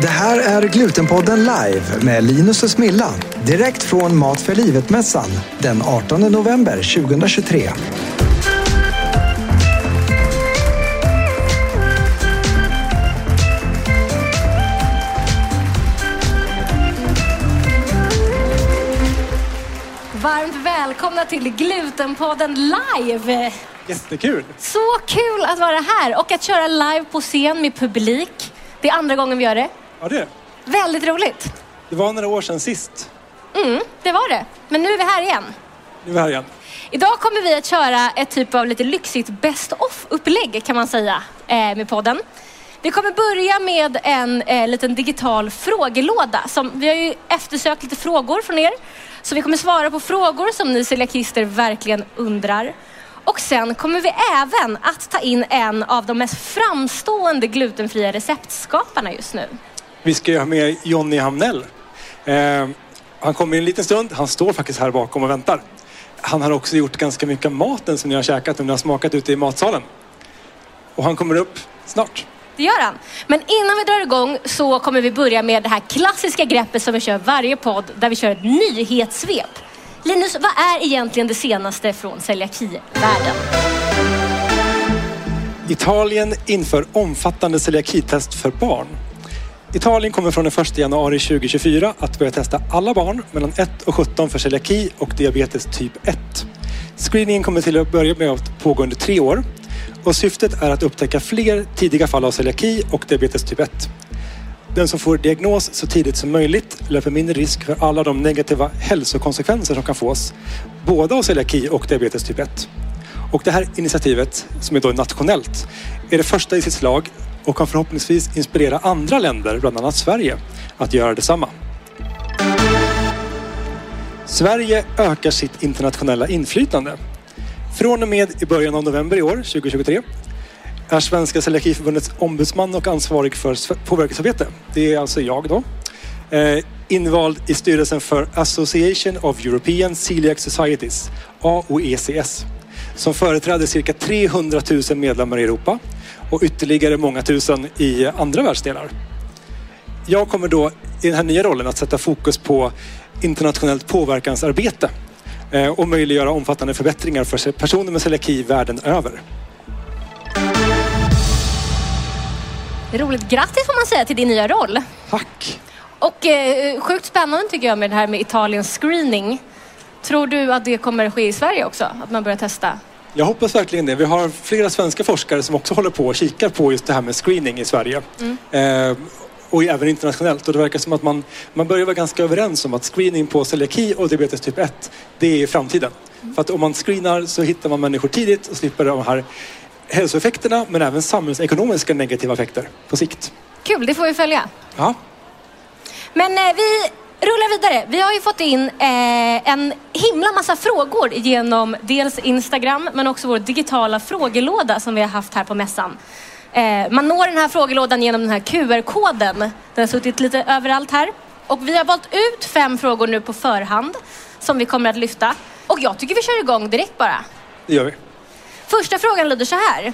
Det här är Glutenpodden live med Linus och Smilla. Direkt från Mat för livet-mässan den 18 november 2023. Varmt välkomna till Glutenpodden live! Jättekul! Så kul att vara här och att köra live på scen med publik. Det är andra gången vi gör det. Ja, det. Väldigt roligt. Det var några år sedan sist. Mm, det var det. Men nu är vi här igen. Nu är vi här igen. Idag kommer vi att köra ett typ av lite lyxigt best of-upplägg kan man säga eh, med podden. Vi kommer börja med en eh, liten digital frågelåda. Som, vi har ju eftersökt lite frågor från er. Så vi kommer svara på frågor som ni celiakister verkligen undrar. Och sen kommer vi även att ta in en av de mest framstående glutenfria receptskaparna just nu. Vi ska ju ha med Jonny Hamnell. Eh, han kommer i en liten stund. Han står faktiskt här bakom och väntar. Han har också gjort ganska mycket maten som ni har käkat och ni har smakat ute i matsalen. Och han kommer upp snart. Det gör han. Men innan vi drar igång så kommer vi börja med det här klassiska greppet som vi kör varje podd där vi kör ett nyhetssvep. Linus, vad är egentligen det senaste från celiakivärlden? Italien inför omfattande celiakitest för barn. Italien kommer från den 1 januari 2024 att börja testa alla barn mellan 1 och 17 för celiaki och diabetes typ 1. Screeningen kommer till att börja med att pågå under tre år och syftet är att upptäcka fler tidiga fall av celiaki och diabetes typ 1. Den som får diagnos så tidigt som möjligt löper mindre risk för alla de negativa hälsokonsekvenser som kan fås både av celiaki och diabetes typ 1. Och det här initiativet, som är då nationellt, är det första i sitt slag och kan förhoppningsvis inspirera andra länder, bland annat Sverige, att göra detsamma. Sverige ökar sitt internationella inflytande. Från och med i början av november i år, 2023, är Svenska Celiakiförbundets ombudsman och ansvarig för påverkansarbete. Det är alltså jag då. Eh, invald i styrelsen för Association of European Celiac Societies, AOECS, som företräder cirka 300 000 medlemmar i Europa och ytterligare många tusen i andra världsdelar. Jag kommer då i den här nya rollen att sätta fokus på internationellt påverkansarbete eh, och möjliggöra omfattande förbättringar för personer med celiaki världen över. Roligt. Grattis får man säga till din nya roll. Tack! Och eh, sjukt spännande tycker jag med det här med Italiens screening. Tror du att det kommer att ske i Sverige också? Att man börjar testa? Jag hoppas verkligen det. Vi har flera svenska forskare som också håller på och kikar på just det här med screening i Sverige. Mm. Eh, och även internationellt. Och det verkar som att man, man börjar vara ganska överens om att screening på celiaki och diabetes typ 1, det är framtiden. Mm. För att om man screenar så hittar man människor tidigt och slipper de här hälsoeffekterna men även samhällsekonomiska negativa effekter på sikt. Kul, det får vi följa. Ja. Men eh, vi rullar vidare. Vi har ju fått in eh, en himla massa frågor genom dels Instagram men också vår digitala frågelåda som vi har haft här på mässan. Eh, man når den här frågelådan genom den här QR-koden. Den har suttit lite överallt här. Och vi har valt ut fem frågor nu på förhand som vi kommer att lyfta. Och jag tycker vi kör igång direkt bara. Det gör vi. Första frågan lyder så här.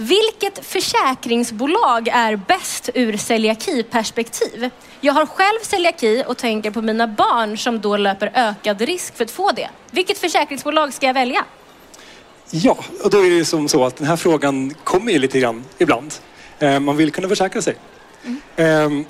Vilket försäkringsbolag är bäst ur celiakiperspektiv? Jag har själv celiaki och tänker på mina barn som då löper ökad risk för att få det. Vilket försäkringsbolag ska jag välja? Ja, och då är det som så att den här frågan kommer ju lite grann ibland. Eh, man vill kunna försäkra sig. Mm.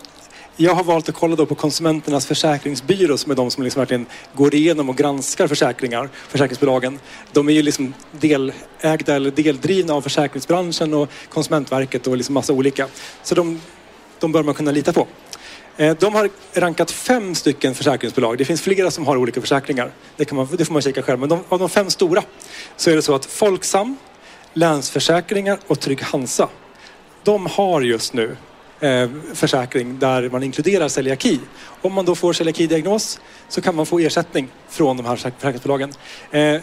Jag har valt att kolla då på Konsumenternas försäkringsbyrå som är de som liksom verkligen går igenom och granskar försäkringar, försäkringsbolagen. De är ju liksom delägda eller deldrivna av försäkringsbranschen och Konsumentverket och liksom massa olika. Så de, de bör man kunna lita på. Eh, de har rankat fem stycken försäkringsbolag. Det finns flera som har olika försäkringar. Det, kan man, det får man kika själv. Men de, av de fem stora så är det så att Folksam, Länsförsäkringar och Trygg Hansa. De har just nu Eh, försäkring där man inkluderar celiaki. Om man då får celiaki-diagnos så kan man få ersättning från de här försäkringsbolagen. Eh,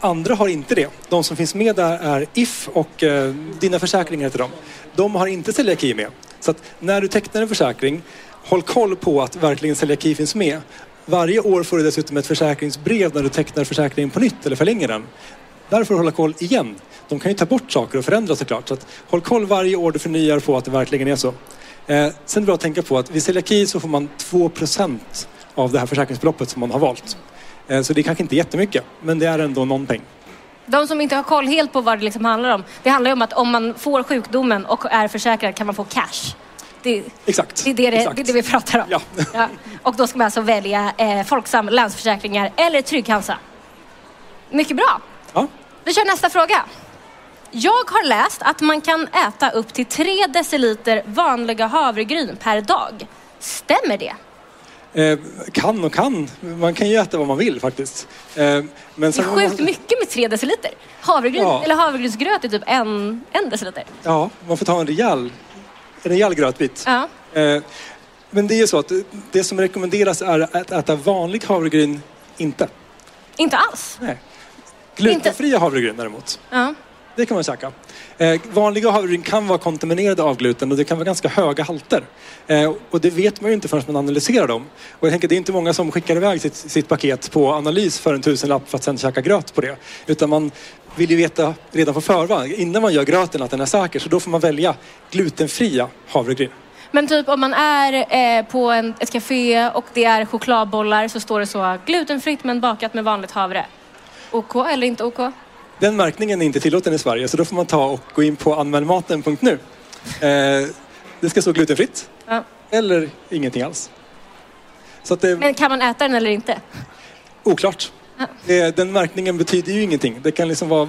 andra har inte det. De som finns med där är If och eh, Dina försäkringar heter de. De har inte celiaki med. Så att när du tecknar en försäkring, håll koll på att verkligen celiaki finns med. Varje år får du dessutom ett försäkringsbrev när du tecknar försäkringen på nytt eller förlänger den. Där får du hålla koll igen. De kan ju ta bort saker och förändra såklart. Så att håll koll varje år du förnyar på att det verkligen är så. Eh, sen är det bra att tänka på att vid celiaki så får man 2% av det här försäkringsbeloppet som man har valt. Eh, så det är kanske inte jättemycket, men det är ändå någon peng. De som inte har koll helt på vad det liksom handlar om. Det handlar ju om att om man får sjukdomen och är försäkrad kan man få cash. Det, Exakt. det, är det, det, Exakt. det är det vi pratar om. Ja. Ja. Och då ska man alltså välja eh, Folksam, Länsförsäkringar eller Trygg-Hansa. Mycket bra. Ja. Vi kör nästa fråga. Jag har läst att man kan äta upp till 3 deciliter vanliga havregryn per dag. Stämmer det? Eh, kan och kan. Man kan ju äta vad man vill faktiskt. Eh, men Det är sen sjukt mycket med 3 deciliter. Havregryn, Ja. eller havregrynsgröt är typ en, en deciliter. Ja, man får ta en rejäl, en rejäl grötbit. Ja. Eh, men det är ju så att det som rekommenderas är att äta vanlig havregryn inte. Inte alls. Nej. Glutenfria havregryn däremot. Ja. Det kan man käka. Eh, vanliga havregryn kan vara kontaminerade av gluten och det kan vara ganska höga halter. Eh, och det vet man ju inte förrän man analyserar dem. Och jag tänker det är inte många som skickar iväg sitt, sitt paket på analys för en tusenlapp för att sen käka gröt på det. Utan man vill ju veta redan på förväg, innan man gör gröten, att den är säker. Så då får man välja glutenfria havregryn. Men typ om man är eh, på en, ett café och det är chokladbollar så står det så glutenfritt men bakat med vanligt havre. OK eller inte OK? Den märkningen är inte tillåten i Sverige så då får man ta och gå in på anmälmaten.nu. Eh, det ska stå glutenfritt Ja. eller ingenting alls. Det Men kan man äta den eller inte? oklart. Eh, Den märkningen betyder ju ingenting. Det kan liksom vara,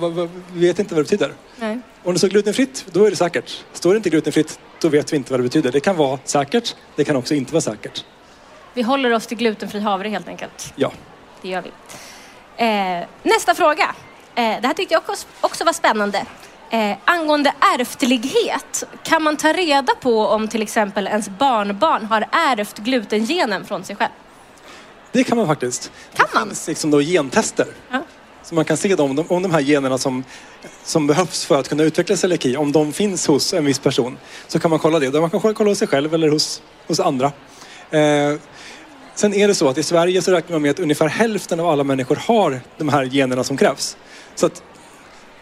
vi vet inte vad det betyder. Nej. Om det står glutenfritt, då är det säkert. Står det inte glutenfritt, då vet vi inte vad det betyder. Det kan vara säkert, det kan också inte vara säkert. Vi håller oss till glutenfri havre helt enkelt. Ja. Det gör vi. Eh, nästa fråga. Eh, det här tyckte jag också, också var spännande. Eh, angående ärftlighet, kan man ta reda på om till exempel ens barnbarn har ärvt glutengenen från sig själv? Det kan man faktiskt. Kan det man? finns liksom då gentester. Ja. Så man kan se om, om de här generna som, som behövs för att kunna utveckla celiaki, om de finns hos en viss person, så kan man kolla det. Man kan kolla hos sig själv eller hos, hos andra. Eh, sen är det så att i Sverige så räknar man med att ungefär hälften av alla människor har de här generna som krävs. Så att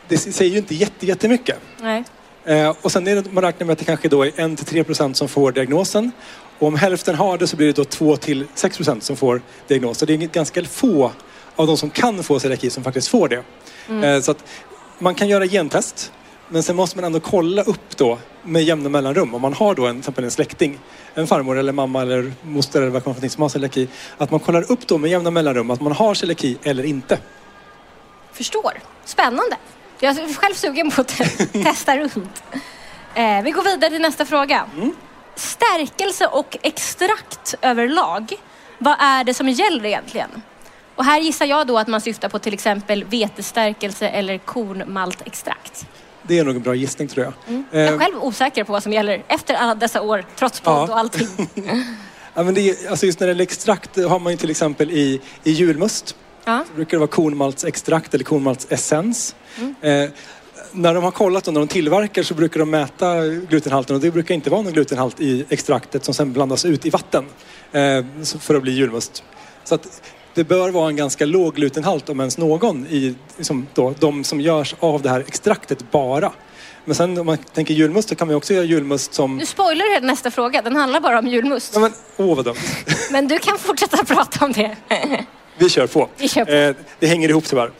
det säger ju inte jätte, jättemycket. Nej. Eh, och sen är det, man räknar med att det kanske då är 1-3 procent som får diagnosen. Och om hälften har det så blir det då 2-6 procent som får diagnos. Så det är ganska få av de som kan få celiaki som faktiskt får det. Eh, så att man kan göra gentest. Men sen måste man ändå kolla upp då med jämna mellanrum. Om man har då en, till exempel en släkting, en farmor eller mamma eller moster eller vad det kan som har celiaki. Att man kollar upp då med jämna mellanrum att man har celiaki eller inte. Förstår. Spännande. Jag är själv sugen på att te- testa runt. Eh, vi går vidare till nästa fråga. Stärkelse och extrakt överlag. Vad är det som gäller egentligen? Och här gissar jag då att man syftar på till exempel vetestärkelse eller kornmaltextrakt. Det är nog en bra gissning tror jag. Jag är Eh, själv osäker på vad som gäller efter alla dessa år, trots podd Ja. och allting. Ja, men det är, alltså just när det gäller extrakt har man ju till exempel i, i julmust. Ja. Så brukar det vara kornmaltsextrakt eller kornmaltsessens. Eh, när de har kollat och när de tillverkar så brukar de mäta glutenhalten och det brukar inte vara någon glutenhalt i extraktet som sen blandas ut i vatten eh, för att bli julmust. Så att det bör vara en ganska låg glutenhalt om ens någon i liksom då, de som görs av det här extraktet bara. Men sen om man tänker julmust så kan man ju också göra julmust som... Nu spoilar du nästa fråga, den handlar bara om julmust. Ja, men, åh vad dumt. Men du kan fortsätta prata om det. Vi kör på. Vi kör på. Eh, det hänger ihop tyvärr.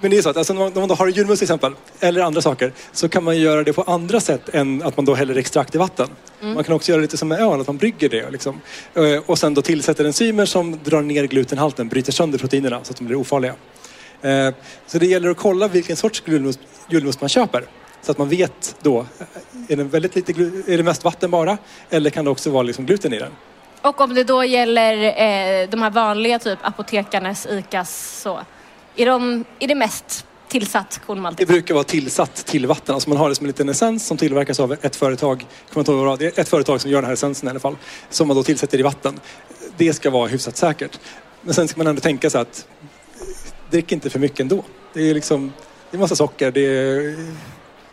Men det är så att alltså, när man- när man då har julmust till exempel, eller andra saker, så kan man göra det på andra sätt än att man då häller extrakt i vatten. Mm. Man kan också göra lite som med öl, att man brygger det. Liksom. Eh, och sen då tillsätter enzymer som drar ner glutenhalten, bryter sönder proteinerna så att de blir ofarliga. Eh, så det gäller att kolla vilken sorts julmust, julmust man köper. Så att man vet då, eh, är det, väldigt lite, är det mest vatten bara? Eller kan det också vara liksom gluten i den? Och om det då gäller eh, de här vanliga typ apotekarnas, ICAs så. Är, de, är det mest tillsatt kornmalt? Det brukar vara tillsatt till vatten. Alltså man har det som en liten essens som tillverkas av ett företag. Kommer inte ihåg det är ett företag som gör den här essensen i alla fall. Som man då tillsätter i vatten. Det ska vara hyfsat säkert. Men sen ska man ändå tänka sig att drick inte för mycket ändå. Det är liksom, det är massa socker. Det är,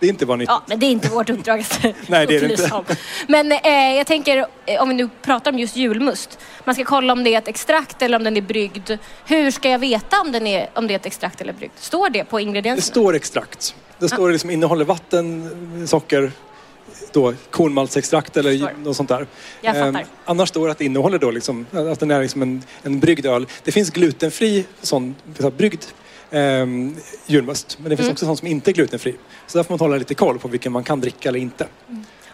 det är inte bara nyttigt. Ja, men det är inte vårt uppdrag att Nej, det är det inte. om. Men eh, jag tänker, eh, om vi nu pratar om just julmust. Man ska kolla om det är ett extrakt eller om den är bryggd. Hur ska jag veta om, den är, om det är ett extrakt eller bryggt? Står det på Det ingredienserna? står extrakt. Det står liksom innehåller vatten, socker. då kornmaltsextrakt eller Förstår. något sånt där. Jag fattar. Ehm, annars står det att det innehåller då liksom, att den är liksom en, en bryggd öl. Det finns glutenfri sån bryggd ehm, julmust. Men det finns Mm. också sånt som inte är glutenfri. Så där får man hålla lite koll på vilken man kan dricka eller inte.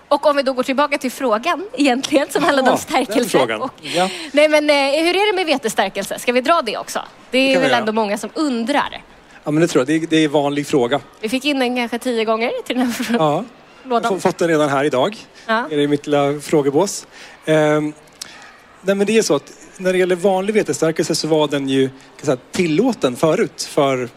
Och om vi då går tillbaka till frågan egentligen som handlade om Ja, stärkelse. frågan. Och, Ja. Nej men eh, hur är det med vetestärkelse? Ska vi dra det också? Det är vi väl ändå många som undrar. Ja, men det tror jag. Det är, det är en vanlig fråga. Vi fick in den kanske tio gånger till den här Ja. Jag har lådan. fått den redan här idag. Ja. Är det i mitt lilla frågebås. Ehm, nej men det är så att när det gäller vanlig vetestärkelse så var den ju säga, tillåten förut för,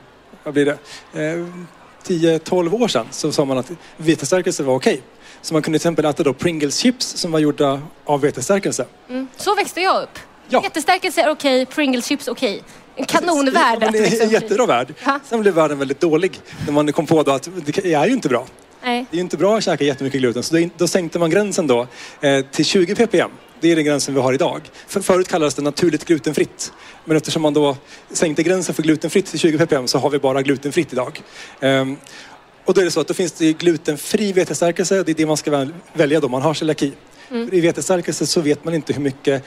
vad blir det, Ehm, 10-12 år sedan så sa man att vetestärkelse var okej. Så man kunde till exempel äta då Pringles chips som var gjorda av vetestärkelse. Mm. Så växte jag upp. Ja. Vetestärkelse är okej, Pringles chips okej. En kanonvärld Ja, det är en i. jättebra värld. Sen blev världen väldigt dålig när man kom på då att det är ju inte bra. Nej. Det är ju inte bra att käka jättemycket gluten så då, då sänkte man gränsen då eh, till 20 ppm. Det är den gränsen vi har idag. För, förut kallades det naturligt glutenfritt. Men eftersom man då sänkte gränsen för glutenfritt till 20 ppm så har vi bara glutenfritt idag. Ehm, och då är det så att då finns det glutenfri vetestärkelse. Det är det man ska väl- välja då man har celiaki. För I vetestärkelse så vet man inte hur mycket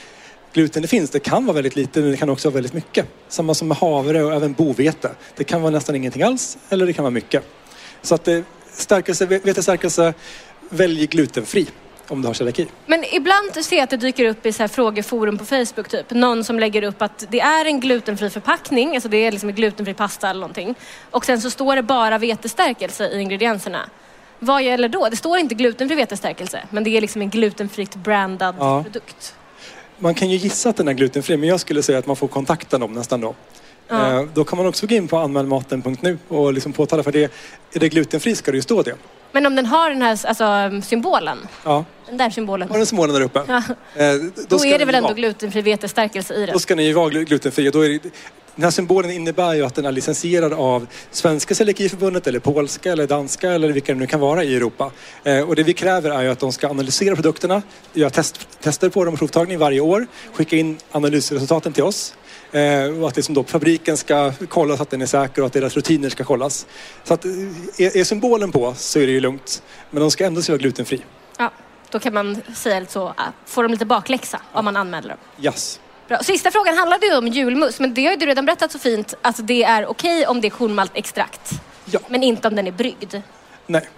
gluten det finns. Det kan vara väldigt lite men det kan också vara väldigt mycket. Samma som med havre och även bovete. Det kan vara nästan ingenting alls eller det kan vara mycket. Så att eh, stärkelse, vetestärkelse, välj glutenfri om du har celiaki. Men ibland ser jag att det dyker upp i så här frågeforum på Facebook typ. Någon som lägger upp att det är en glutenfri förpackning, alltså det är liksom en glutenfri pasta eller någonting. Och sen så står det bara vetestärkelse i ingredienserna. Vad gäller då? Det står inte glutenfri vetestärkelse, men det är liksom en glutenfritt brandad Ja. produkt. Man kan ju gissa att den är glutenfri men jag skulle säga att man får kontakta dem nästan då. Ja. Eh, Då kan man också gå in på anmälmaten.nu och liksom påtala för det. Är det glutenfri ska det ju stå det. Men om den har den här alltså, symbolen, Ja, den där symbolen, har den symbolen där uppe. Ja. Eh, då ska är det väl ändå vara- glutenfri vetestärkelse i den? Då ska den ju vara glu- glutenfri. Och då är det, den här symbolen innebär ju att den är licensierad av Svenska Celiakiförbundet eller polska eller danska eller vilka det nu kan vara i Europa. Eh, och det vi kräver är ju att de ska analysera produkterna, göra test, tester på dem och provtagning varje år, skicka in analysresultaten till oss. Eh, och att liksom då fabriken ska kolla så att den är säker och att deras rutiner ska kollas. Så att eh, är, är symbolen på så är det ju lugnt. Men de ska ändå se vara glutenfri. Ja, då kan man säga lite så, får de lite bakläxa om man anmäler dem. Yes. Bra. Sista frågan handlade ju om julmust, men det har ju du redan berättat så fint att det är okej om det är kornmaltextrakt, Ja. men inte om den är bryggd. Nej.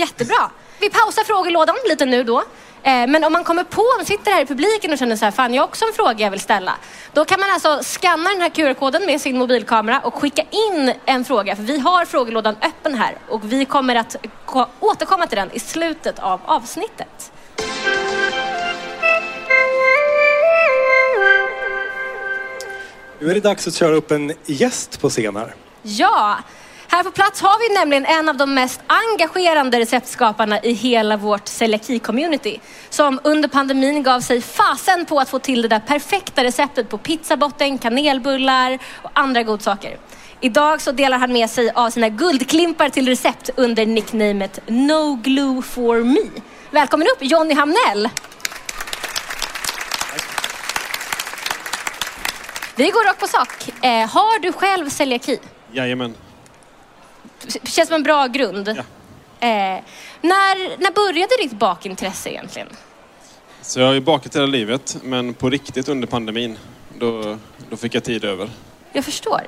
Jättebra. Vi pausar frågelådan lite nu då. Eh, Men om man kommer på, om man sitter här i publiken och känner så här, fan jag har också en fråga jag vill ställa. Då kan man alltså scanna den här QR-koden med sin mobilkamera och skicka in en fråga. För vi har frågelådan öppen här och vi kommer att ko- återkomma till den i slutet av avsnittet. Nu är det dags att köra upp en gäst på scen här. Ja, här på plats har vi nämligen en av de mest engagerande receptskaparna i hela vårt celiaki-community. Som under pandemin gav sig fasen på att få till det där perfekta receptet på pizzabotten, kanelbullar och andra godsaker. Idag så delar han med sig av sina guldklimpar till recept under nicknamet No Glue for Me. Välkommen upp Jonny Hamnell! Vi går rakt på sak. Eh, har du själv celiaki? Jajamän känns som en bra grund. Ja. Eh, när, när började ditt bakintresse egentligen? Så jag har ju bakat hela livet, men på riktigt under pandemin. Då, då fick jag tid över. Jag förstår.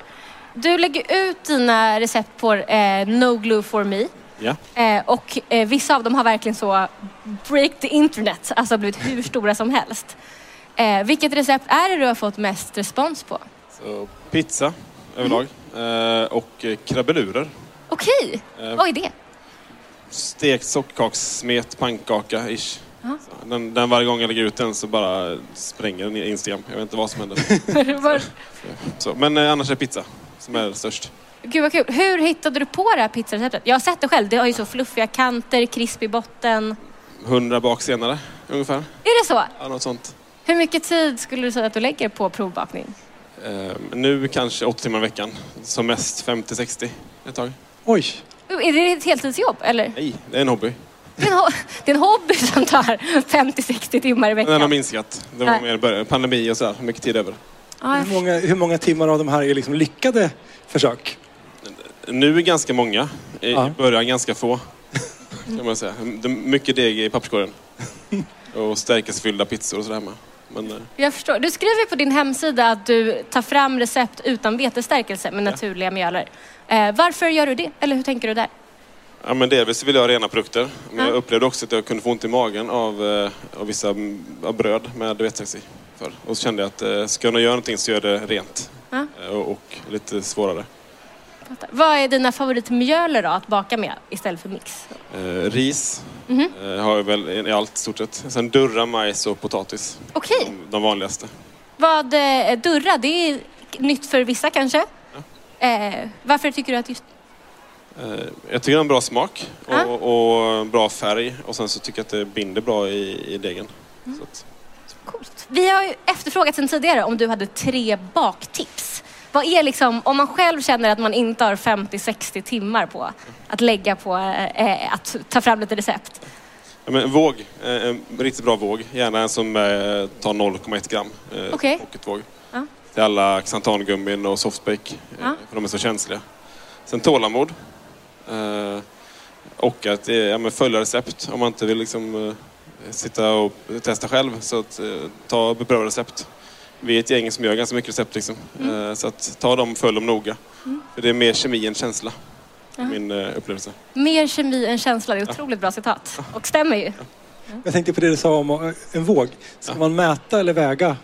Du lägger ut dina recept på eh, No Glue for Me. Ja. Eh, och eh, vissa av dem har verkligen så break the internet, alltså blivit hur stora som helst. Eh, vilket recept är det du har fått mest respons på? Så pizza överlag. Eh, och eh, krabbelurer. Okej, Eh. vad är det? Stekt sockerkakssmet pannkaka ish. Ja. Så Den, den varje gång jag lägger ut den så bara spränger den Instagram. Jag vet inte vad som händer. Vad- Så, men eh, annars är pizza som är störst. Gud vad kul. Hur hittade du på det här pizzareceptet? Jag har sett det själv. Det har ju så fluffiga kanter, krispig botten. Hundra bak senare ungefär. Är det så? Ja, något sånt. Hur mycket tid skulle du säga att du lägger på provbakning? Eh, nu kanske åtta timmar i veckan. Som mest 50-60 ett tag. Oj, Är det ett heltidsjobb eller? Nej, det är en hobby. Det är en, ho- det är en hobby som tar 50-60 timmar i Den har veckan. minskat. Det var mer början, pandemi och sådär. Mycket tid över. Hur många, hur många timmar av de här är liksom lyckade försök? Nu är ganska många. I Ja. början ganska få. kan man säga. Mycket deg i papperskorgen. och stärkelsefyllda pizzor och sådär med. Men, eh, Jag förstår. Du skriver på din hemsida att du tar fram recept utan vetestärkelse med naturliga mjöler. Eh, varför gör du det? Eller hur tänker du där? ja, men delvis vill jag ha rena produkter. Men Ja. jag upplevde också att jag kunde få ont i magen av, eh, av vissa mm, av bröd med vetesax i. För. Och så kände jag att eh, ska jag göra någonting så gör jag det rent. Ja. Och, och lite svårare. Vad är dina favoritmjöler då att baka med istället för mix? Eh, ris Mhm. eh, har jag väl i allt stort sett. Sen durra, majs och potatis. Okej. De, de vanligaste. Vad, eh, durra, det är nytt för vissa kanske. Eh, varför tycker du att just... Eh, jag tycker det har en bra smak och, Ja. och bra färg. Och sen så tycker jag att det binder bra i, i degen. Mm. Så att, Coolt. Vi har ju efterfrågat sedan tidigare om du hade tre baktips. Vad är liksom, om man själv känner att man inte har 50-60 timmar på att lägga på eh, att ta fram lite recept. ja, men våg, eh, en riktigt bra våg. Gärna en som eh, tar 0,1 gram. Eh, Okej. pocketvåg. Ja. Till alla xantangummin och softbake. Eh, Ja. För de är så känsliga. Sen tålamod. Eh, och att eh, ja, följa recept. Om man inte vill liksom, eh, sitta och testa själv. Så att, eh, ta och bepröva recept. Vi är ett gäng som gör ganska mycket recept. Liksom. Mm. Eh, så att ta dem, följ dem noga. För det är mer kemi än känsla. Min eh, upplevelse. Mer kemi än känsla, det är ett otroligt bra citat. Och stämmer ju. Jag tänkte på det du sa om eh, en våg. Ska man mäta eller väga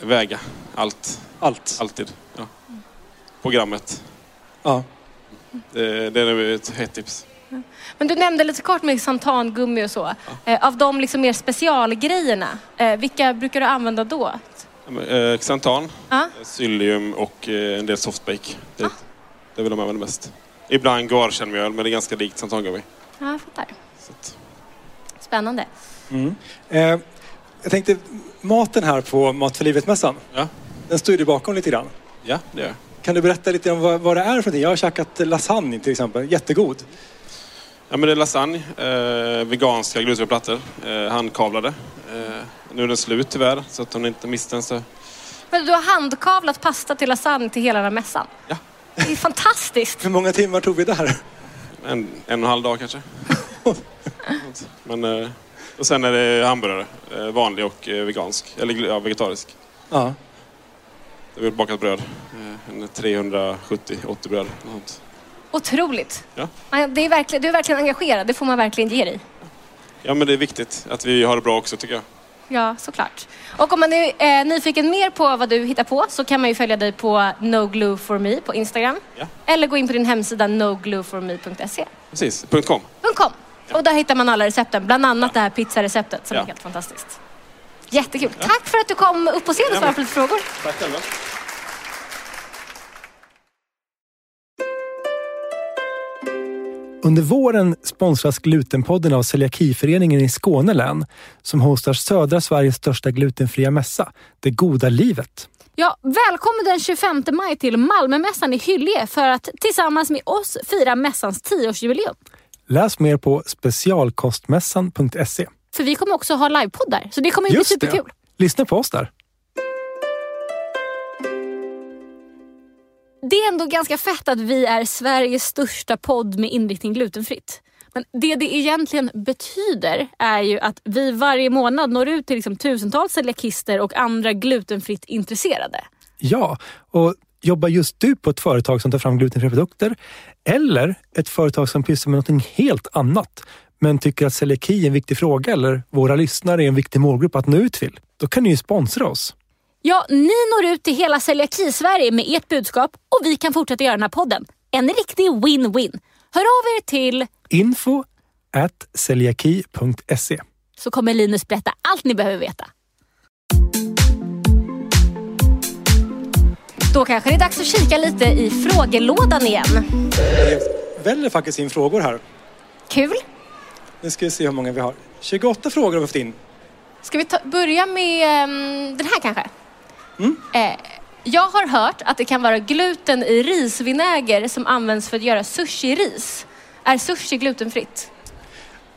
Väga. Allt. allt? Alltid. Ja. Programmet. Ja. Det, det är ett hett tips. Men du nämnde lite kort med xantangummi och så. Av de liksom mer specialgrejerna, vilka brukar du använda då? Eh, xantan, Ja. eh, psyllium och eh, en del softbake. Det, det vill de använda mest. Ibland guarkärnmjöl, men det är ganska likt xantangummi. Ja, jag fattar. Spännande. Eh, jag tänkte, maten här på Mat för livet-mässan, ja, den står ju du bakom lite grann. ja, det gör. Kan du berätta lite om vad, vad det är för någonting? Jag har käkat lasagne till exempel, jättegod. Ja, men det är lasagne, eh, veganska glutenfria plattor, eh, handkavlade. Eh, nu är den slut tyvärr, så att hon inte miste den. Så... Men du har handkavlat pasta till lasagne till hela den här mässan. Ja. Det är fantastiskt. Hur många timmar tog vi där? En, en och en halv dag kanske. men, eh, och sen är det hamburgare, eh, vanlig och eh, vegansk, eller ja, vegetarisk. Ja. Det är bakat bröd, en 370-80 bröd. något. Otroligt. Ja. Ja, Det är verkligen, du är verkligen engagerad, det får man verkligen ge dig. Ja, men det är viktigt att vi har det bra också tycker jag. Ja, såklart. Och om man är eh, nyfiken mer på vad du hittar på så kan man ju följa dig på noglueforme på Instagram. Ja. Eller gå in på din hemsida noglueforme.se. Precis, .com. .com. Och där hittar man alla recepten, bland annat det här pizzareceptet som Ja. är helt fantastiskt. Jättekul. Tack för att du kom upp på scen och svarade på lite frågor. Tack själva. Under våren sponsras Glutenpodden av Celiakiföreningen i Skåne län som hostar södra Sveriges största glutenfria mässa, Det goda livet. Ja, välkommen den 25 maj till Malmömässan i Hyllie för att tillsammans med oss fira mässans 10-årsjubileum. Läs mer på specialkostmässan.se. För vi kommer också ha livepodd där, så det kommer ju bli Just det. superkul. Lyssna på oss där. Det är ändå ganska fett att vi är Sveriges största podd med inriktning glutenfritt. Men det det egentligen betyder är ju att vi varje månad når ut till liksom tusentals celiakister och andra glutenfritt intresserade. Ja, och jobbar just du på ett företag som tar fram glutenfria produkter eller ett företag som pysslar med någonting helt annat men tycker att celiaki är en viktig fråga eller våra lyssnare är en viktig målgrupp att nå ut till, då kan ni ju sponsra oss. Ja, ni når ut till hela celiaki-Sverige med ert budskap och vi kan fortsätta göra den här podden. En riktig win-win. Hör av er till Info at celiaki.se. så kommer Linus berätta allt ni behöver veta. Då kanske det är dags att kika lite i frågelådan igen. Vi väljer faktiskt in frågor här. Kul. Nu ska vi se hur många vi har. 28 frågor har vi fått in. Ska vi ta, börja med ehm, den här kanske? Eh, jag har hört att det kan vara gluten i risvinäger som används för att göra sushi-ris. Är sushi glutenfritt?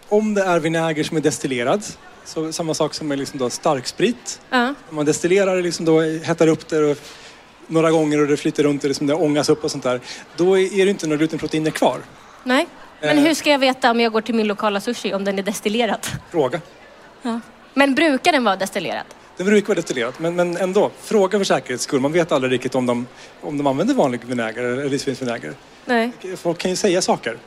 Om det är vinäger som är destillerad, så samma sak som med liksom då starksprit. Ja. Om man destillerar det, liksom då, hettar upp det och några gånger och det flyter runt och liksom det ångas upp och sånt där. Då är det inte några glutenproteiner kvar. Nej. Men hur ska jag veta om jag går till min lokala sushi om den är destillerad? Fråga. Men brukar den vara destillerad? Den brukar vara destillerat, men, men ändå. Fråga för säkerhets skull. Man vet aldrig riktigt om de, om de använder vanlig vinäger eller livsmedelsvinäger. Nej. Folk kan ju säga saker.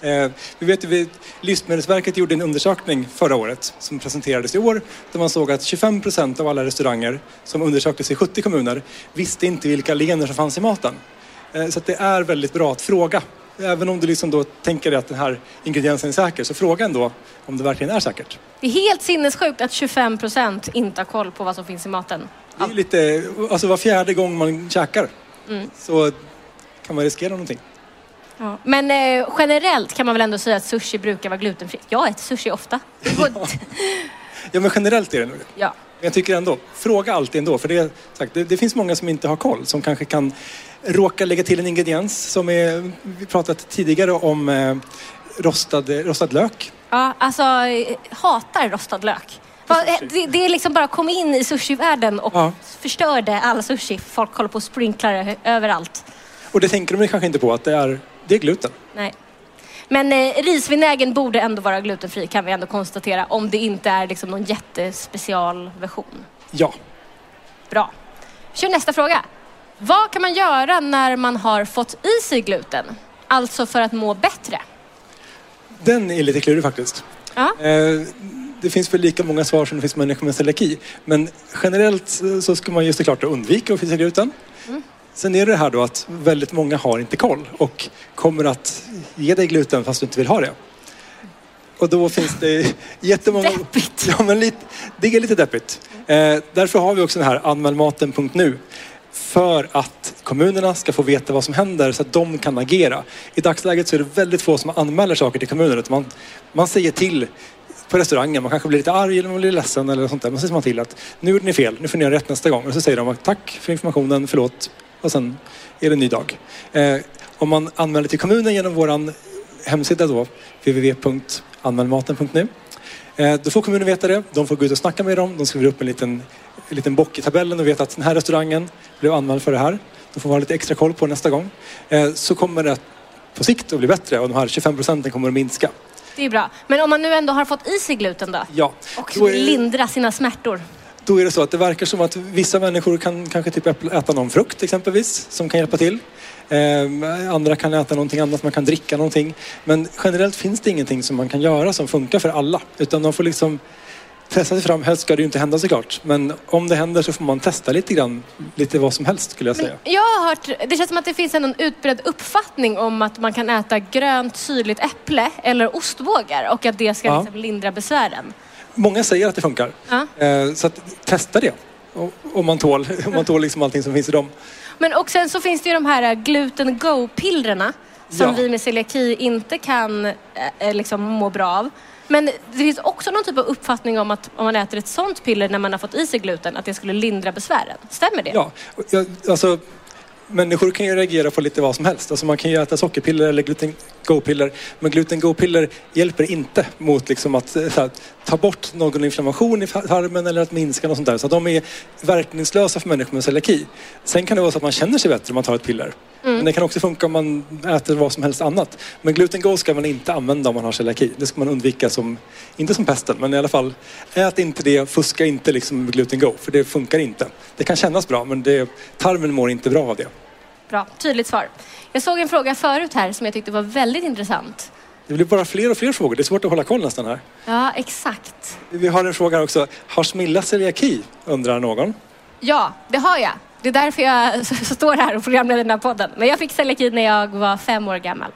Eh, vi vet vi, Livsmedelsverket gjorde en undersökning förra året som presenterades i år där man såg att 25 procent av alla restauranger som undersöktes i 70 kommuner visste inte vilka allergener som fanns i maten. Eh, så det är väldigt bra att fråga. Även om du liksom då tänker dig att den här ingrediensen är säker, så fråga ändå om det verkligen är säkert. Det är helt sinnessjukt att 25 procent inte har koll på vad som finns i maten. Det är lite, alltså var fjärde gång man käkar så kan man riskera någonting. Ja. Men eh, generellt kan man väl ändå säga att sushi brukar vara glutenfritt. Jag äter sushi ofta. Ja men generellt är det nog det. ja. Men Jag tycker ändå, fråga alltid ändå. För det, sagt, det, det finns många som inte har koll. Som kanske kan råka lägga till en ingrediens som är, vi pratat tidigare om eh, rostad, rostad lök. ja, alltså hatar rostad lök. Va- Det, det är liksom bara kom in i sushivärlden och Ja. förstörde all sushi. Folk håller på och sprinklar överallt. Och det tänker de kanske inte på att det är, det är gluten. Nej. Men eh, risvinägen borde ändå vara glutenfri kan vi ändå konstatera om det inte är liksom någon jättespecialversion. Ja. Bra. Kör nästa fråga. Vad kan man göra när man har fått i sig gluten? Alltså för att må bättre? Den är lite klurig faktiskt. Ja. Eh, det finns väl lika många svar som det finns människor med celiaki. Men generellt så ska man ju såklart undvika att sig gluten. Sen är det här då att väldigt många har inte koll och kommer att ge dig gluten fast du inte vill ha det. Och då finns det jättemånga... Deppigt. Ja, men lite, det är lite deppigt. Eh, därför har vi också den här anmälmaten.nu. För att kommunerna ska få veta vad som händer så att de kan agera. I dagsläget så är det väldigt få som anmäler saker till kommunen. Man, man säger till på restaurangen, man kanske blir lite arg eller man blir ledsen eller sånt där. Man säger man till att nu gjorde ni fel, nu får ni göra rätt nästa gång. Och så säger de att tack för informationen, förlåt. Och sen är det en ny dag. Eh, om man anmäler till kommunen genom våran hemsida då, www.anmälmaten.nu. Eh, Då får kommunen veta det. De får gå ut och snacka med dem. De skriver upp en liten, en liten bock i tabellen och vet att den här restaurangen blev anmäld för det här. De får ha lite extra koll på nästa gång. Eh, Så kommer det på sikt att bli bättre och de här 25 procenten kommer att minska. Det är bra. Men om man nu ändå har fått i sig gluten då? Ja, Och då är, lindra sina smärtor? Då är det så att det verkar som att vissa människor kan kanske typ äta någon frukt exempelvis som kan hjälpa till. Eh, andra kan äta någonting annat, man kan dricka någonting. Men generellt finns det ingenting som man kan göra som funkar för alla. Utan de får liksom testa sig fram. Helst ska det ju inte hända såklart. Men om det händer så får man testa lite grann, lite vad som helst skulle jag säga. Jag har hört, det känns som att det finns en utbredd uppfattning om att man kan äta grönt syrligt äpple eller ostbågar och att det ska Ja. liksom lindra besvären. Många säger att det funkar. Ja. Eh, så att, testa det. Om man tål, om man tål liksom allting som finns i dem. Men och sen så finns det ju de här äh, gluten go-pillrerna som Ja. vi med celiaki inte kan äh, liksom må bra av. Men det finns också någon typ av uppfattning om att om man äter ett sånt piller när man har fått i sig gluten, att det skulle lindra besvären. Stämmer det? Ja, alltså, människor kan ju reagera på lite vad som helst. Alltså man kan ju äta sockerpiller eller gluten go-piller. Men gluten go-piller hjälper inte mot liksom att eh, så här, ta bort någon inflammation i tarmen eller att minska något sånt där. Så de är verkningslösa för människor med celiaki. Sen kan det vara så att man känner sig bättre om man tar ett piller. Men det kan också funka om man äter vad som helst annat. Men gluten go ska man inte använda om man har celiaki. Det ska man undvika som, inte som pesten, men i alla fall ät inte det, fuska inte liksom med gluten go. För det funkar inte. Det kan kännas bra men det, tarmen mår inte bra av det. Bra, tydligt svar. Jag såg en fråga förut här som jag tyckte var väldigt intressant. Det blir bara fler och fler frågor. Det är svårt att hålla koll nästan här. Ja, exakt. Vi har en fråga här också. Har Smilla celiaki? Undrar någon. Ja, det har jag. Det är därför jag står här och programleder den här podden. Men jag fick celiaki när jag var fem år gammal.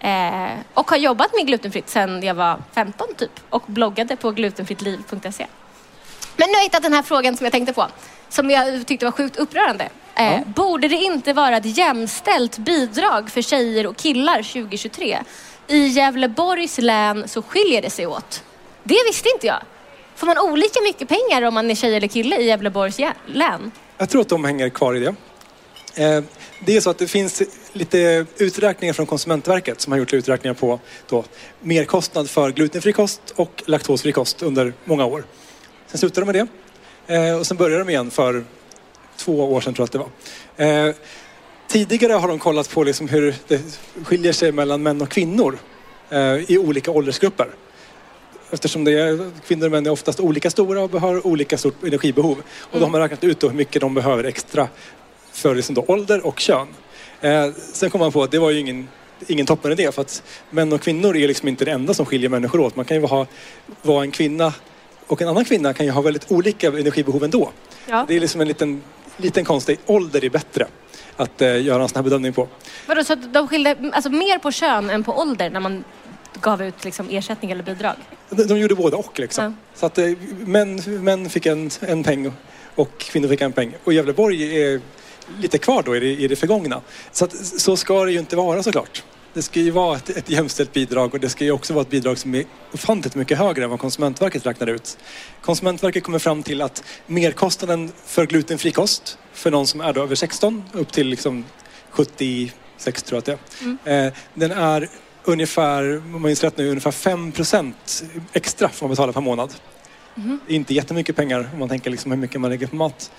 Eh, och har jobbat med glutenfritt sedan jag var 15 typ. Och bloggade på glutenfrittliv.se. Men nu har jag hittat den här frågan som jag tänkte på. Som jag tyckte var sjukt upprörande. Eh, Borde det inte vara ett jämställt bidrag för tjejer och killar 2023? I Gävleborgs län så skiljer det sig åt. Det visste inte jag. Får man olika mycket pengar om man är tjej eller kille i Gävleborgs län? Jag tror att de hänger kvar i det. Eh, det är så att det finns lite uträkningar från Konsumentverket som har gjort uträkningar på då merkostnad för glutenfri kost och laktosfri kost under många år. Sen slutade de med det eh, och sen började de igen för två år sedan tror jag att det var. Eh, tidigare har de kollat på liksom hur det skiljer sig mellan män och kvinnor i olika åldersgrupper. Eftersom det är, kvinnor och män är oftast olika stora och har olika stort energibehov. Och då har man räknat ut hur mycket de behöver extra för liksom då ålder och kön. Eh, sen kom man på att det var ju ingen, ingen toppenidé för att män och kvinnor är liksom inte det enda som skiljer människor åt. Man kan ju ha, vara en kvinna och en annan kvinna kan ju ha väldigt olika energibehov ändå. Ja. Det är liksom en liten, liten konstig ålder är bättre att eh, göra en sån här bedömning på. Vadå, så att de skilde alltså, mer på kön än på ålder när man gav ut liksom, ersättning eller bidrag? De, de gjorde både och liksom. Ja. Så att eh, män, män fick en, en peng och kvinnor fick en peng. Och Gävleborg är lite kvar då i det, i det förgångna. Så, att, så ska det ju inte vara såklart. Det ska ju vara ett, ett jämställt bidrag och det ska ju också vara ett bidrag som är ofantligt mycket högre än vad Konsumentverket räknar ut. Konsumentverket kommer fram till att merkostnaden för glutenfri kost för någon som är då över 16 upp till liksom 76 tror jag att det är. Eh, den är ungefär, om jag minns rätt nu, ungefär 5% extra får man betala per månad. Är inte jättemycket pengar om man tänker liksom hur mycket man lägger på mat.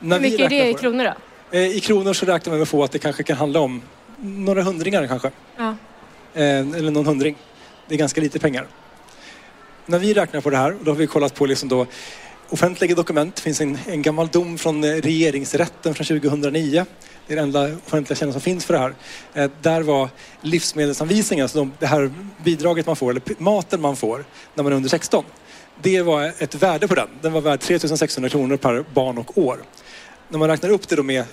När Hur mycket är det i kronor då? Eh, I kronor så räknar man med få att det kanske kan handla om några hundringar kanske. Ja. Eh, eller någon hundring. Det är ganska lite pengar. När vi räknar på det här, då har vi kollat på liksom då offentliga dokument. Det finns en, en gammal dom från eh, regeringsrätten från 2009. Det är det enda offentliga källan som finns för det här. Eh, där var livsmedelsanvisningen, alltså de, det här bidraget man får, eller maten man får när man är under 16. Det var ett värde på den. Den var värd 3600 kronor per barn och år. När man räknar upp det då med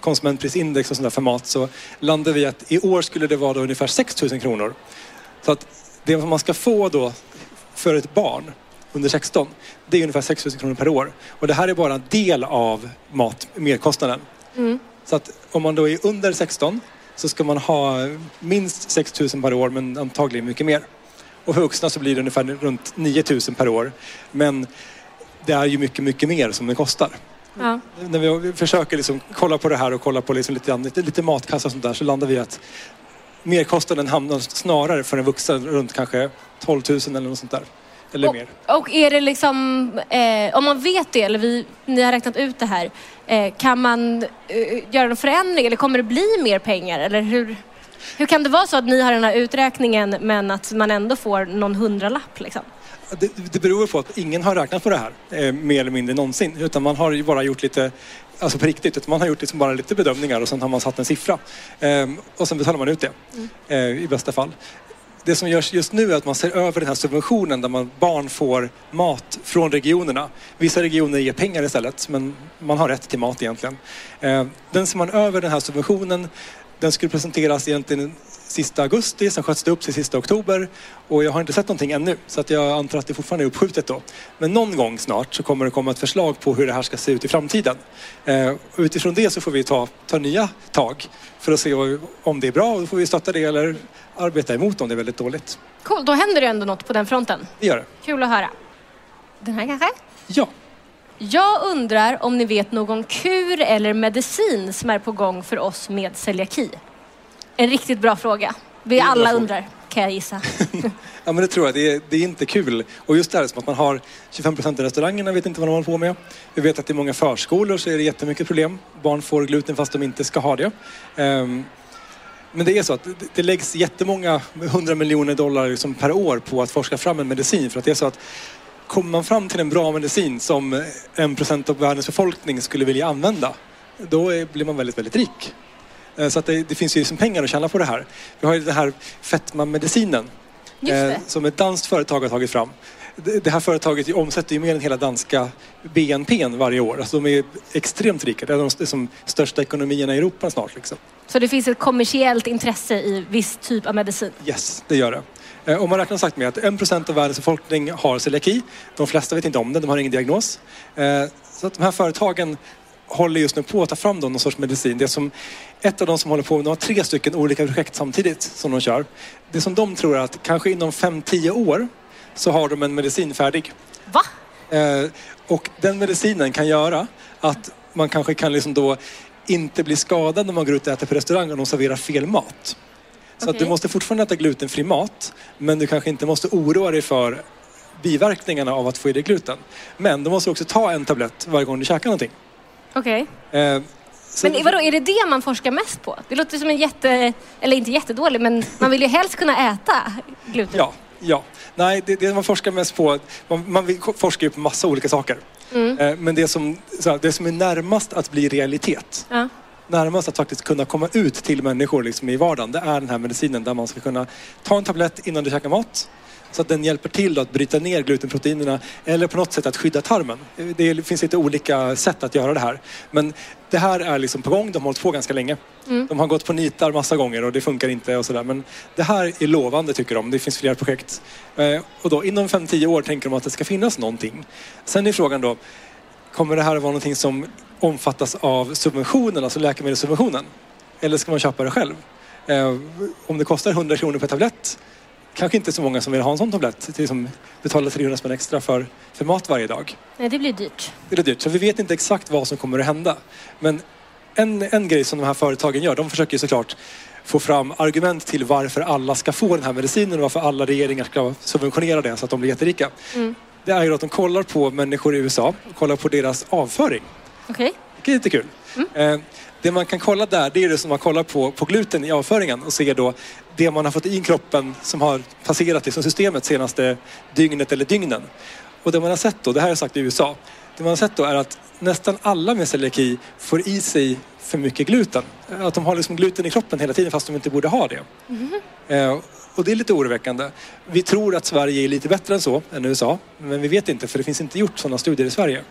konsumentprisindex och sånt där för mat så landar vi att i år skulle det vara då ungefär 6000 kronor. Så att det man ska få då för ett barn under 16, det är ungefär 6 000 kronor per år. Och det här är bara en del av mat, merkostnaden. Så att om man då är under 16 så ska man ha minst 6 000 per år men antagligen mycket mer. Och för vuxna så blir det ungefär runt 9 000 per år. Men det är ju mycket, mycket mer som det kostar. Ja. När vi försöker liksom kolla på det här och kolla på liksom lite, lite, lite matkassa och sånt där så landar vi att merkostnaden hamnar snarare för en vuxen runt kanske 12 000 eller något sånt där. Eller Och, mer. och är det liksom, eh, om man vet det, eller vi, ni har räknat ut det här, eh, kan man eh, göra någon förändring eller kommer det bli mer pengar? Eller hur, hur kan det vara så att ni har den här uträkningen men att man ändå får någon hundralapp? Liksom? Det, det beror på att ingen har räknat på det här eh, mer eller mindre någonsin. Utan man har ju bara gjort lite, alltså på riktigt, utan man har gjort liksom bara lite bedömningar och sen har man satt en siffra. Ehm, och sen betalar man ut det eh, i bästa fall. Det som görs just nu är att man ser över den här subventionen där man, barn får mat från regionerna. Vissa regioner ger pengar istället men man har rätt till mat egentligen. Eh, den ser man över den här subventionen. Den skulle presenteras egentligen sista augusti, sen sköts det upp till sista oktober och jag har inte sett någonting ännu så att jag antar att det fortfarande är uppskjutet då. Men någon gång snart så kommer det komma ett förslag på hur det här ska se ut i framtiden. Eh, utifrån det så får vi ta, ta nya tag för att se om det är bra och då får vi stötta det eller arbeta emot om det är väldigt dåligt. Cool, då händer det ändå något på den fronten. Det gör det. Kul att höra. Den här kanske? Ja. Jag undrar om ni vet någon kur eller medicin som är på gång för oss med celiaki? En riktigt bra fråga. Vi alla undrar, kan jag gissa. Ja men det tror jag. Det är, det är inte kul. Och just det här som att man har 25 procent i restaurangerna vet inte vad de håller på med. Vi vet att i många förskolor så är det jättemycket problem. Barn får gluten fast de inte ska ha det. Ehm, men det är så att det- läggs jättemånga 100 miljoner dollar liksom per år på att forska fram en medicin. För att det är så att kommer man fram till en bra medicin som en procent av världens befolkning skulle vilja använda, då är, blir man väldigt, väldigt rik. Eh, Så att det, det finns ju liksom pengar att tjäna på det här. Vi har ju den här fetmamedicinen eh, som ett danskt företag har tagit fram. Det här företaget omsätter ju mer än hela danska BNP varje år. Alltså de är extremt rika. Det är de liksom största ekonomierna i Europa snart. Liksom. Så det finns ett kommersiellt intresse i viss typ av medicin? Yes, det gör det. Eh, Och man räknar sagt med att 1% av världens befolkning har celiaki. De flesta vet inte om det, de har ingen diagnos. Eh, Så att de här företagen håller just nu på att ta fram då någon sorts medicin. Det som ett av de som håller på, de har tre stycken olika projekt samtidigt som de kör. Det som de tror är att kanske inom 5-10 år så har de en medicin färdig. Va? Eh, och den medicinen kan göra att man kanske kan liksom då inte bli skadad när man går ut och äter på restaurang och de serverar fel mat. Så att Okej. du måste fortfarande äta glutenfri mat men du kanske inte måste oroa dig för biverkningarna av att få i dig gluten. Men du måste också ta en tablett varje gång du käkar någonting. Okej. Eh, Så- Men vadå, är det det man forskar mest på? Det låter som en jätte, eller inte jättedålig, men man vill ju helst kunna äta gluten. Ja, ja. Nej, det, det man forskar mest på, man, man forskar ju på massa olika saker. Mm. Eh, Men det som, här, det som är närmast att bli realitet, Ja. närmast att faktiskt kunna komma ut till människor liksom i vardagen, det är den här medicinen där man ska kunna ta en tablett innan du käkar mat. Så att den hjälper till att bryta ner glutenproteinerna eller på något sätt att skydda tarmen. Det finns lite olika sätt att göra det här. Men det här är liksom på gång, de har hållit på ganska länge. De har gått på nitar massa gånger och det funkar inte och sådär. Men det här är lovande tycker de. Det finns flera projekt. Eh, Och då inom 5-10 år tänker de att det ska finnas någonting. Sen är frågan då, kommer det här vara någonting som omfattas av subventionen, alltså läkemedelssubventionen? Eller ska man köpa det själv? Eh, om det kostar 100 kronor per tablett, kanske inte så många som vill ha en sån tablett. Till som betalar 300 spänn extra för, för mat varje dag. Nej, det blir dyrt. Det är dyrt, så vi vet inte exakt vad som kommer att hända. Men en, en grej som de här företagen gör, de försöker ju såklart få fram argument till varför alla ska få den här medicinen och varför alla regeringar ska subventionera det så att de blir jätterika. Det är ju att de kollar på människor i USA, kollar på deras avföring. Okej. Det är lite kul. Eh, det man kan kolla där, det är det som man kollar på, på gluten i avföringen och ser då det man har fått i kroppen som har passerat liksom systemet senaste dygnet eller dygnen. Och det man har sett då, det här är sagt i USA, det man har sett då är att nästan alla med celiaki får i sig för mycket gluten. Att de har liksom gluten i kroppen hela tiden fast de inte borde ha det. Eh, och det är lite oroväckande. Vi tror att Sverige är lite bättre än så, än USA. Men vi vet inte för det finns inte gjort sådana studier i Sverige.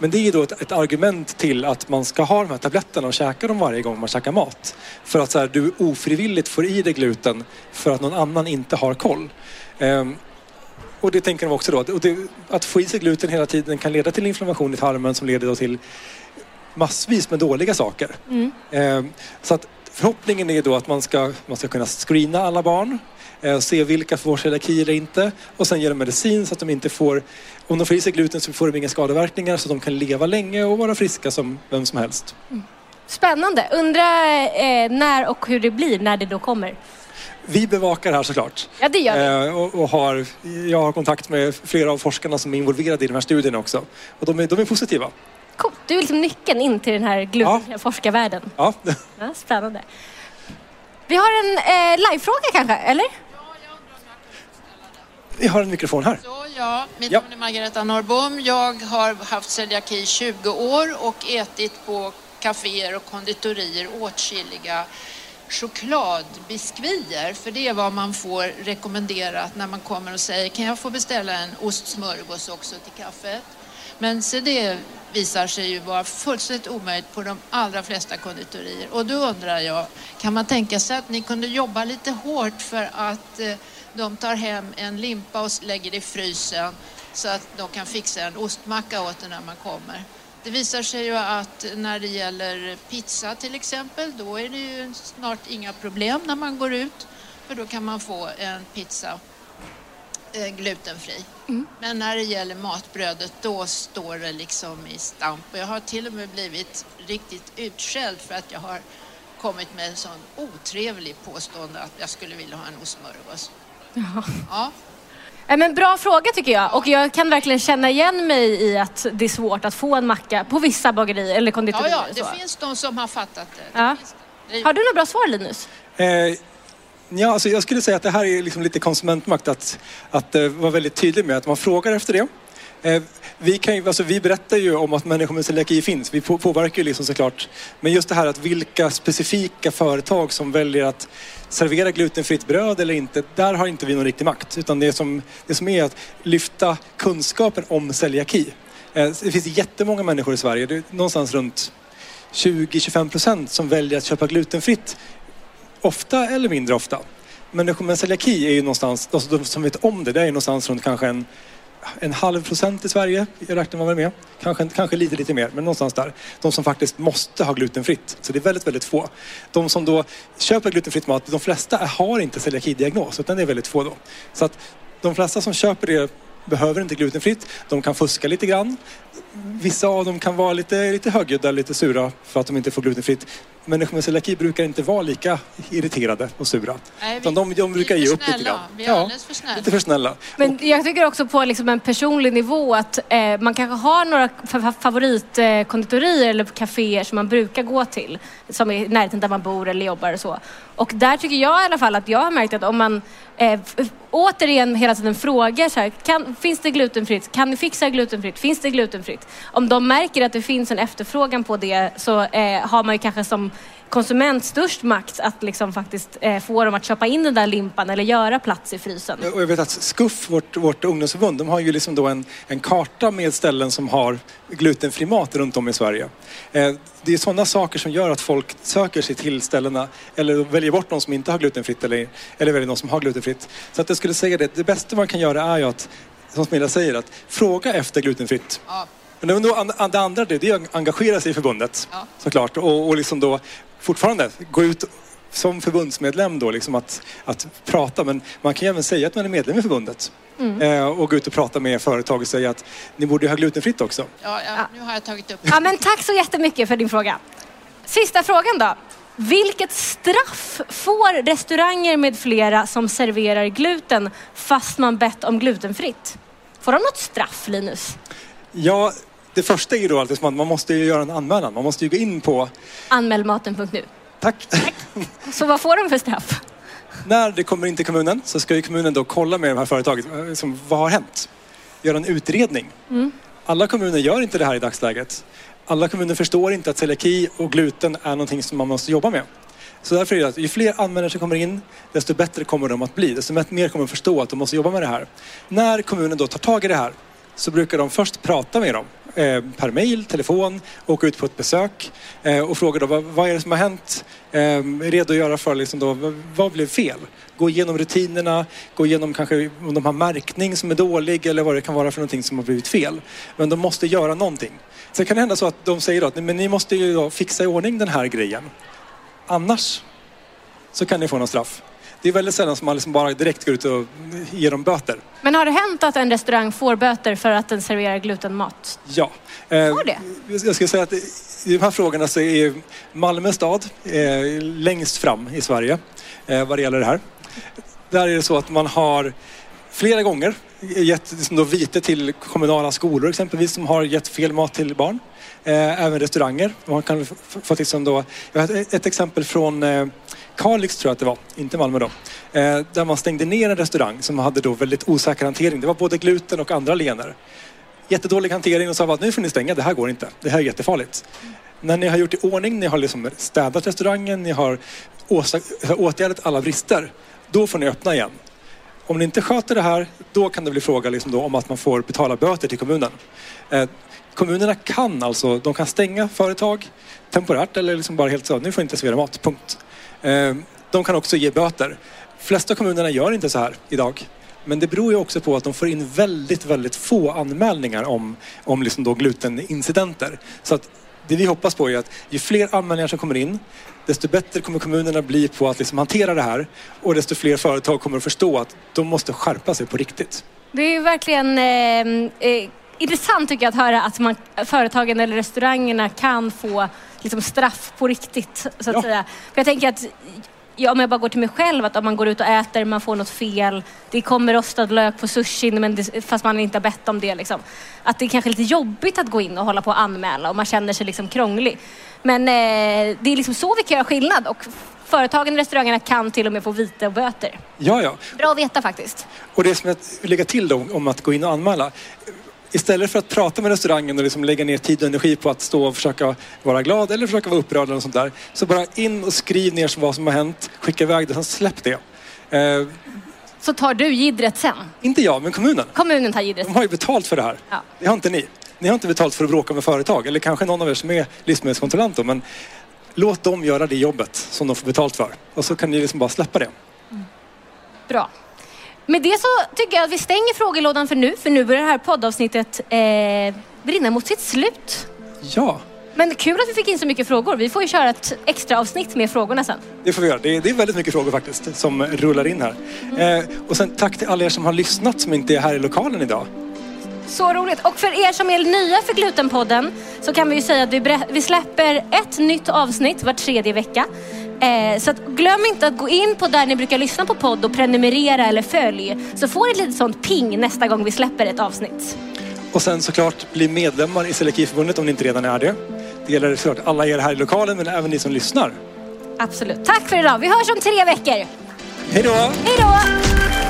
Men det är då ett, ett argument till att man ska ha de här tabletterna och käka dem varje gång man käkar mat. För att så här, du ofrivilligt får i dig gluten för att någon annan inte har koll. Ehm, och det tänker de också då. Och det, att få i sig gluten hela tiden kan leda till inflammation i tarmen som leder då till massvis med dåliga saker. Ehm, så att förhoppningen är då att man ska, man ska kunna screena alla barn eh, se vilka får celiaki eller inte och sen ge dem medicin så att de inte får, om de får i sig gluten så får de inga skadeverkningar så de kan leva länge och vara friska som vem som helst. Spännande. Undrar eh, när och hur det blir när det då kommer. Vi bevakar det här såklart. Ja, det gör vi. Eh, och, och har, jag har kontakt med flera av forskarna som är involverade i de här studierna också. Och de är, de är positiva. Coolt. Du är liksom nyckeln in till den här glutenfria forskarvärlden. Ja. Ja, spännande. Vi har en eh, livefråga kanske, eller? Vi har en mikrofon här. Så, ja, mitt Ja. namn är Margareta Norrbom. Jag har haft celiaki i 20 år och ätit på kaféer och konditorier åtskilliga chokladbiskvier. För det är vad man får rekommenderat när man kommer och säger kan jag få beställa en ostsmörgås också till kaffet? Men se det visar sig ju vara fullständigt omöjligt på de allra flesta konditorier. Och då undrar jag, kan man tänka sig att ni kunde jobba lite hårt för att eh, de tar hem en limpa och lägger det i frysen så att de kan fixa en ostmacka åt en när man kommer. Det visar sig ju att när det gäller pizza till exempel, då är det ju snart inga problem när man går ut. För då kan man få en pizza eh, glutenfri. Men när det gäller matbrödet då står det liksom i stamp. Och jag har till och med blivit riktigt utskälld för att jag har kommit med en sån otrevlig påstående att jag skulle vilja ha en ostsmörgås. Ja. Eh, men bra fråga tycker jag. Och jag kan verkligen känna igen mig i att det är svårt att få en macka på vissa bagerier eller Ja, konditorier. ja, det så. finns de som har fattat det. det. Ja. det. Har du några bra svar Linus? Eh, ja, alltså jag skulle säga att det här är liksom lite konsumentmakt att, att eh, vara väldigt tydlig med att man frågar efter det. Eh, vi, kan ju, alltså vi berättar ju om att människor med celiaki finns. Vi på, påverkar ju liksom såklart. Men just det här att vilka specifika företag som väljer att servera glutenfritt bröd eller inte, där har inte vi någon riktig makt. Utan det som, det som är att lyfta kunskapen om celiaki. Eh, det finns jättemånga människor i Sverige, det är någonstans runt 20-25 procent som väljer att köpa glutenfritt ofta eller mindre ofta. Människor med celiaki är ju någonstans, alltså de som vet om det, det är ju någonstans runt kanske en, en halv procent i Sverige, jag räknar man väl med. Kanske, kanske lite, lite mer, men någonstans där. De som faktiskt måste ha glutenfritt. Så det är väldigt, väldigt få. De som då köper glutenfritt mat, de flesta har inte celiakidiagnos, utan det är väldigt få då. Så att de flesta som köper det behöver inte glutenfritt. De kan fuska lite grann. Vissa av dem kan vara lite, lite högljudda, lite sura för att de inte får glutenfritt. människor med celiaki brukar inte vara lika irriterade och sura. Nej, Utan de, de brukar ge upp lite grann. Vi är alldeles för snälla. Lite för snälla. Men jag tycker också på liksom en personlig nivå att eh, man kanske har några fa- favoritkonditorier eller kaféer som man brukar gå till. Som är i närheten där man bor eller jobbar och så. Och där tycker jag i alla fall att jag har märkt att om man eh, återigen hela tiden frågar så här, kan, finns det glutenfritt? Kan ni fixa glutenfritt? Finns det glutenfritt? Om de märker att det finns en efterfrågan på det så eh, har man ju kanske som konsument störst makt att liksom faktiskt eh, få dem att köpa in den där limpan eller göra plats i frysen. Och jag vet att Skuff, vårt, vårt ungdomsförbund, de har ju liksom då en, en karta med ställen som har glutenfri mat runt om i Sverige. Eh, det är sådana saker som gör att folk söker sig till ställena eller väljer bort de som inte har glutenfritt eller, eller väljer de som har glutenfritt. Så att jag skulle säga det, det bästa man kan göra är ju att, som Smilla säger, att fråga efter glutenfritt. Ja. Men då, det andra det, det är att engagera sig i förbundet Ja. såklart och, och liksom då fortfarande gå ut som förbundsmedlem då liksom att, att prata men man kan ju även säga att man är medlem i förbundet eh, och gå ut och prata med företag och säga att ni borde ha glutenfritt också. Ja, ja, nu har jag tagit upp Ja, men tack så jättemycket för din fråga. Sista frågan då. Vilket straff får restauranger med flera som serverar gluten fast man bett om glutenfritt? Får de något straff, Linus? Ja, det första är ju då alltid att man måste ju göra en anmälan. Man måste ju gå in på, Anmälmaten.nu. tack, Så vad får de för straff? när det kommer in till kommunen så ska ju kommunen då kolla med de här företagen, eh, som, vad har hänt? Göra en utredning. Alla kommuner gör inte det här i dagsläget. Alla kommuner förstår inte att celiaki och gluten är någonting som man måste jobba med. Så därför är det att ju fler användare som kommer in, desto bättre kommer de att bli. Desto mer kommer de förstå att de måste jobba med det här. När kommunen då tar tag i det här så brukar de först prata med dem eh, per mail, telefon, åka ut på ett besök eh, och fråga då vad, vad är det som har hänt? Eh, redogöra för liksom då, vad blev fel? Gå igenom rutinerna, gå igenom kanske om de har märkning som är dålig eller vad det kan vara för någonting som har blivit fel. Men de måste göra någonting. Sen kan det hända så att de säger att "Nej, men ni måste ju fixa i ordning den här grejen. Annars så kan ni få någon straff. Det är väldigt sällan som man liksom bara direkt går ut och ger dem böter. Men har det hänt att en restaurang får böter för att den serverar glutenmat? Ja. Eh, Har det? Jag skulle säga att i de här frågorna så är Malmö stad eh, längst fram i Sverige eh, vad det gäller det här. Där är det så att man har flera gånger gett liksom då vite till kommunala skolor exempelvis som har gett fel mat till barn. Eh, även restauranger. Man kan få liksom då, jag har ett, ett exempel från eh, Kalix tror jag att det var, inte Malmö då. Eh, där man stängde ner en restaurang som hade då väldigt osäker hantering. Det var både gluten och andra lener jättedålig hantering och sa att nu får ni stänga, det här går inte. Det här är jättefarligt. När ni har gjort i ordning, ni har liksom städat restaurangen, ni har åtgärdat alla brister, då får ni öppna igen. Om ni inte sköter det här, då kan det bli fråga liksom då om att man får betala böter till kommunen. Eh, kommunerna kan alltså, de kan stänga företag temporärt eller liksom bara helt så, nu får ni inte servera mat, punkt. Eh, de kan också ge böter. flesta kommunerna gör inte så här idag. Men det beror ju också på att de får in väldigt, väldigt få anmälningar om, om liksom då glutenincidenter. Så att det vi hoppas på är att ju fler anmälningar som kommer in, desto bättre kommer kommunerna bli på att liksom hantera det här och desto fler företag kommer att förstå att de måste skärpa sig på riktigt. Det är verkligen eh, eh, intressant tycker jag att höra att man, företagen eller restaurangerna kan få liksom, straff på riktigt. Så att Ja. säga. För jag tänker att ja, om jag bara går till mig själv, att om man går ut och äter, man får något fel, det kommer rostad lök på sushin men det, fast man inte har bett om det. Liksom. Att det är kanske lite jobbigt att gå in och hålla på och anmäla och man känner sig liksom krånglig. Men eh, det är liksom så vi kan göra skillnad och företagen och restaurangerna kan till och med få vite och böter. Ja, ja. Bra att veta faktiskt. Och det som jag vill lägga till då om att gå in och anmäla. Istället för att prata med restaurangen och liksom lägga ner tid och energi på att stå och försöka vara glad eller försöka vara upprörd eller sånt där. Så bara in och skriv ner vad som har hänt, skicka iväg det, sen släpp det. Eh, Så tar du gidret sen. inte jag, men kommunen. Kommunen tar gidret. De har ju betalt för det här. Ja. Det har inte ni. Ni har inte betalt för att bråka med företag. Eller kanske någon av er som är livsmedelskontrollant Men låt dem göra det jobbet som de får betalt för. Och så kan ni liksom bara släppa det. Bra. Med det så tycker jag att vi stänger frågelådan för nu, för nu börjar det här poddavsnittet eh, brinna mot sitt slut. Ja, Men kul att vi fick in så mycket frågor. Vi får ju köra ett extra avsnitt med frågorna sen. det får vi göra. Det är, det är väldigt mycket frågor faktiskt som rullar in här. Eh, och sen tack till alla er som har lyssnat som inte är här i lokalen idag. Så roligt. Och för er som är nya för Glutenpodden så kan vi ju säga att vi, vi släpper ett nytt avsnitt var tredje vecka. Eh, så glöm inte att gå in på där ni brukar lyssna på podd och prenumerera eller följ. Så får ni ett litet sånt ping nästa gång vi släpper ett avsnitt. Och sen såklart bli medlemmar i Celiakiförbundet om ni inte redan är det. Det gäller såklart alla er här i lokalen men även ni som lyssnar. Absolut. Tack för idag. Vi hörs om tre veckor. Hej då! Hej då!